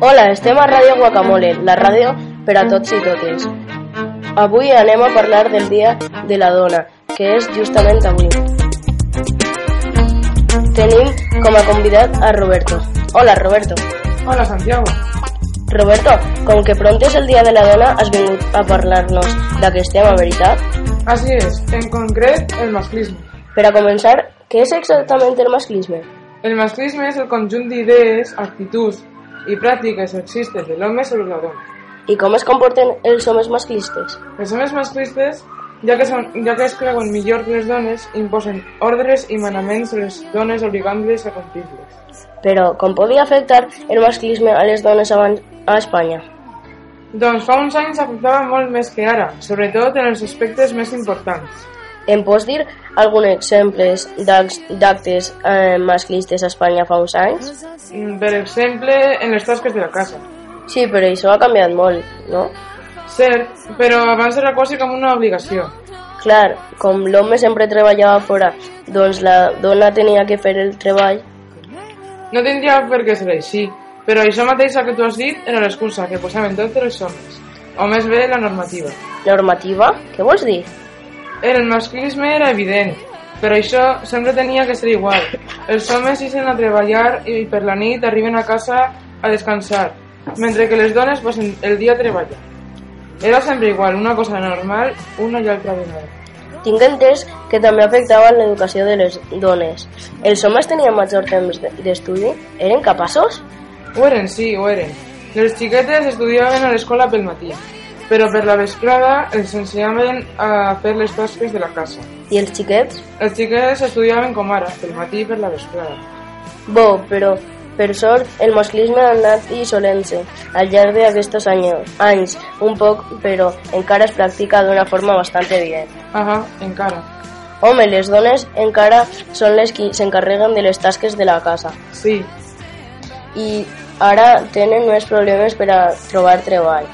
Hola, estem a Ràdio Guacamole, la ràdio per a tots i totes. Avui anem a parlar del Dia de la Dona, que és justament avui. Tenim com a convidat a Roberto. Hola, Roberto. Hola, Santiago. Roberto, com que pront és el Dia de la Dona, has vingut a parlar-nos d'aquest tema, veritat? Así es, en concret, el masclisme. Per a començar, què és exactament el masclisme? El masclisme és el conjunt d'idees, actituds i pràctiques sexistes de l'home sobre la dona. I com es comporten els homes masclistes? Els homes masclistes, ja que, són, ja que es creuen millor que les dones, imposen ordres i manaments a les dones obligant-les a complir-les. Però com podia afectar el masclisme a les dones abans a Espanya? Doncs fa uns anys afectava molt més que ara, sobretot en els aspectes més importants. Em pots dir alguns exemples d'actes eh, masclistes a Espanya fa uns anys? Mm, Per exemple, en les tasques de la casa. Sí, però això ha canviat molt, no? Cert, però abans era quasi com una obligació. Clar, com l'home sempre treballava fora, doncs la dona tenia que fer el treball. No tindria per què ser així, però això mateix que tu has dit era l'excusa que posaven tots els homes, o més bé la normativa. Normativa? Què vols dir? El masclisme era evident, però això sempre tenia que ser igual. Els homes ixen a treballar i per la nit arriben a casa a descansar, mentre que les dones passen el dia a treballar. Era sempre igual, una cosa normal, una i altra vegada. Tinc entès que també afectava l'educació de les dones. Els homes tenien major temps de- d'estudi? Eren capaços? Ho eren, sí, ho eren. Les xiquetes estudiaven a l'escola pel matí, però per la vesprada els ensenyaven a fer les tasques de la casa. I els xiquets? Els xiquets estudiaven com ara, pel matí i per la vesprada. Bo, però per sort el masclisme ha anat dissolent-se al llarg d'aquests anys, anys, un poc, però encara es practica d'una forma bastant evident. Ahà, encara. Home, les dones encara són les que s'encarreguen de les tasques de la casa Sí, i ara tenen més problemes per a trobar treball.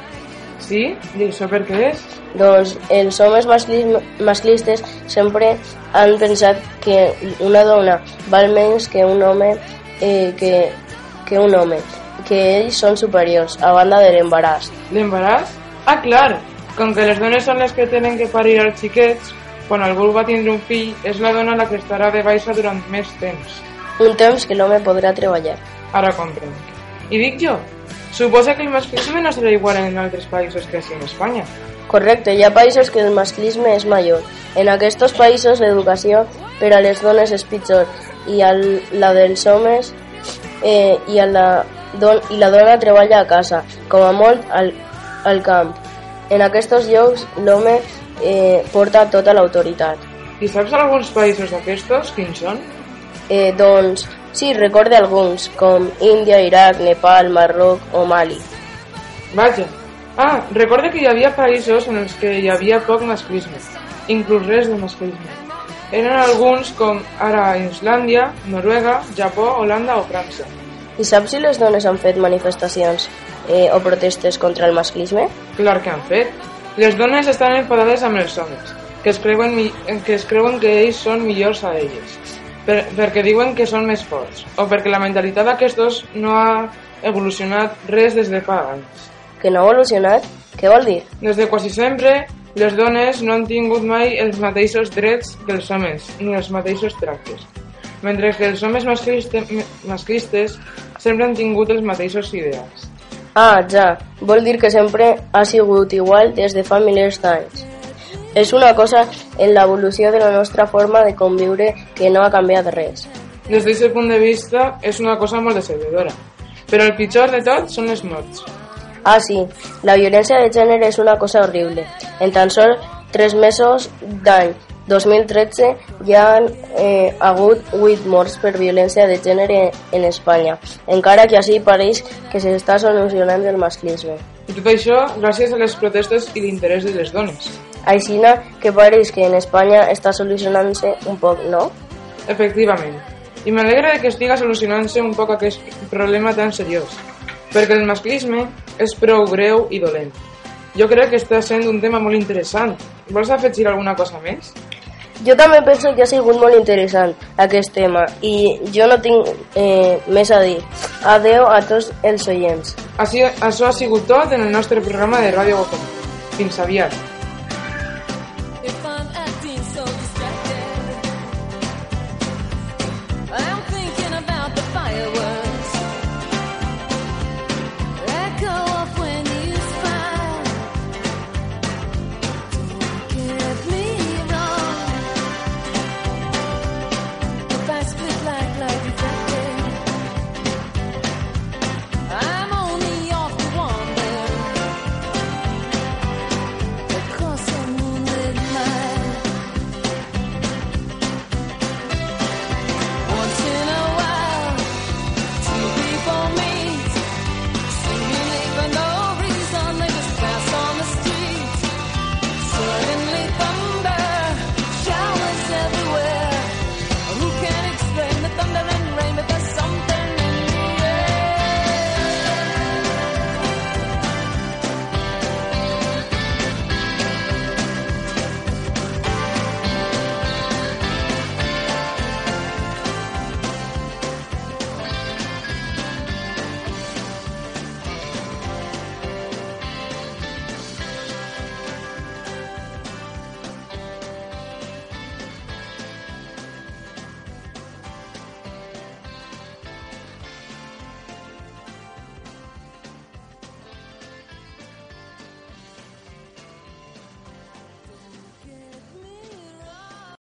Sí? I això per què és? Doncs els homes masclis- masclistes sempre han pensat que una dona val menys que un home eh, que, que un home, que ells són superiors a banda de l'embaràs. L'embaràs? Ah, clar! Com que les dones són les que tenen que parir els xiquets, quan algú va tindre un fill, és la dona la que estarà de baixa durant més temps. Un temps que l'home podrà treballar. Ara comprenc. I dic jo, suposa que el masclisme no serà igual en altres països que així en Espanya. Correcte, hi ha països que el masclisme és major. En aquests països l'educació per a les dones és pitjor i el, la dels homes eh, i, a la don, i la dona treballa a casa, com a molt al, al camp. En aquests llocs l'home eh, porta tota l'autoritat. I saps alguns països d'aquestos quins són? Eh, doncs sí, recorde alguns, com Índia, Iraq, Nepal, Marroc o Mali. Vaja. Ah, recorde que hi havia països en els que hi havia poc masclisme, inclús res de masclisme. Eren alguns com ara Islàndia, Noruega, Japó, Holanda o França. I saps si les dones han fet manifestacions eh, o protestes contra el masclisme? Clar que han fet. Les dones estan enfadades amb els homes, que es creuen, que, es creuen que ells són millors a elles, per, perquè diuen que són més forts, o perquè la mentalitat d'aquestos no ha evolucionat res des de fa anys. Que no ha evolucionat? Què vol dir? Des de quasi sempre, les dones no han tingut mai els mateixos drets que els homes, ni els mateixos tractes, mentre que els homes mascliste, masclistes sempre han tingut els mateixos ideals. Ah, ja. Vol dir que sempre ha sigut igual des de fa milers d'anys. És una cosa en l'evolució de la nostra forma de conviure que no ha canviat res. Des d'aquest punt de vista, és una cosa molt decebedora. Però el pitjor de tot són les morts. Ah, sí, la violència de gènere és una cosa horrible. En tan sol tres mesos d'any 2013 hi ha eh, hagut 8 morts per violència de gènere en Espanya, encara que així pareix que s'està solucionant el masclisme. I tot això gràcies a les protestes i l'interès de les dones. Aixina que pareix que en Espanya està solucionant-se un poc, no? Efectivament. I m'alegra de que estiga solucionant-se un poc aquest problema tan seriós, perquè el masclisme és prou greu i dolent. Jo crec que està sent un tema molt interessant. Vols afegir alguna cosa més? Jo també penso que ha sigut molt interessant aquest tema i jo no tinc eh, més a dir. Adeu a tots els oients. Així, això ha sigut tot en el nostre programa de Ràdio Bocom. Fins aviat.